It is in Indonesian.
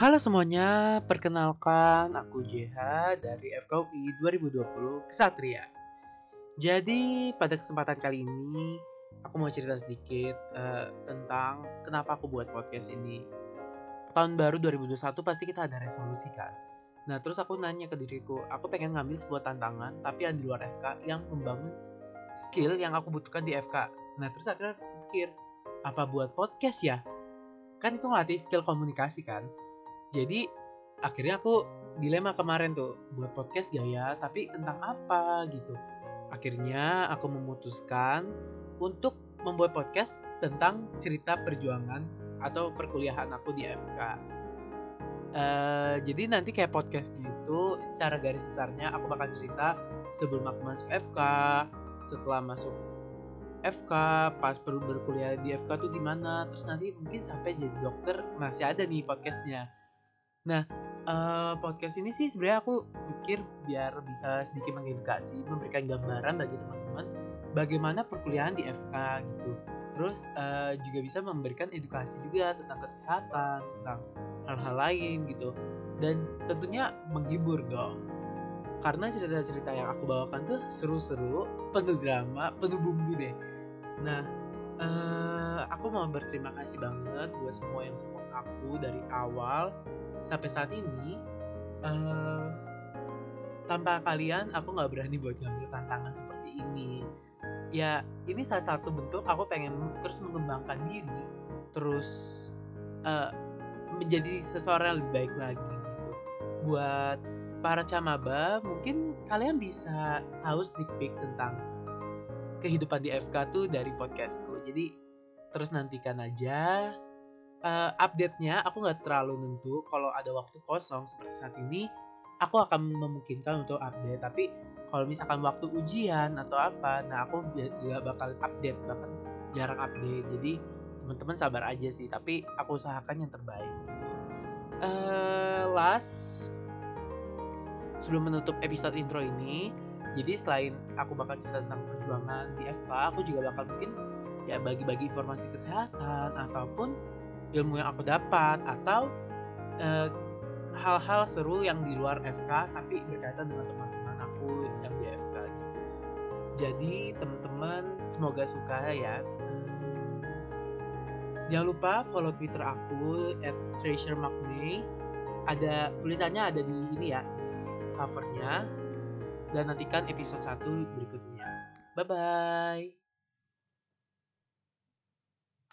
Halo semuanya, perkenalkan aku JH dari FKUI 2020 Kesatria. Jadi pada kesempatan kali ini aku mau cerita sedikit uh, tentang kenapa aku buat podcast ini. Tahun baru 2021 pasti kita ada resolusi kan. Nah terus aku nanya ke diriku, aku pengen ngambil sebuah tantangan tapi yang di luar FK yang membangun skill yang aku butuhkan di FK. Nah terus akhirnya aku pikir, apa buat podcast ya? Kan itu ngelatih skill komunikasi kan jadi akhirnya aku dilema kemarin tuh buat podcast gaya tapi tentang apa gitu. Akhirnya aku memutuskan untuk membuat podcast tentang cerita perjuangan atau perkuliahan aku di FK uh, eh, jadi nanti kayak podcastnya itu secara garis besarnya aku bakal cerita sebelum aku masuk FK setelah masuk FK pas perlu berkuliah di FK tuh gimana terus nanti mungkin sampai jadi dokter masih ada nih podcastnya Nah, uh, podcast ini sih sebenarnya aku pikir biar bisa sedikit mengedukasi, memberikan gambaran bagi teman-teman bagaimana perkuliahan di FK gitu. Terus uh, juga bisa memberikan edukasi juga tentang kesehatan, tentang hal-hal lain gitu. Dan tentunya menghibur dong. Karena cerita-cerita yang aku bawakan tuh seru-seru, penuh drama, penuh bumbu deh. Nah, uh, aku mau berterima kasih banget buat semua yang support aku dari awal sampai saat ini. Uh, tanpa kalian aku nggak berani buat ngambil tantangan seperti ini. Ya ini salah satu bentuk aku pengen terus mengembangkan diri terus uh, menjadi seseorang yang lebih baik lagi gitu. Buat para camaba mungkin kalian bisa tahu peek tentang kehidupan di FK tuh dari podcastku jadi terus nantikan aja. Uh, update-nya aku nggak terlalu nentu kalau ada waktu kosong seperti saat ini. Aku akan memungkinkan untuk update tapi kalau misalkan waktu ujian atau apa nah aku nggak bakal update bahkan jarang update. Jadi teman-teman sabar aja sih tapi aku usahakan yang terbaik. Uh, last sebelum menutup episode intro ini jadi selain aku bakal cerita tentang perjuangan di FK aku juga bakal mungkin ya bagi-bagi informasi kesehatan ataupun ilmu yang aku dapat atau eh, hal-hal seru yang di luar FK tapi berkaitan dengan teman-teman aku yang di FK gitu. Jadi teman-teman semoga suka ya. Hmm, jangan lupa follow Twitter aku @treasuremakney. Ada tulisannya ada di ini ya covernya dan nantikan episode 1 berikutnya. Bye bye.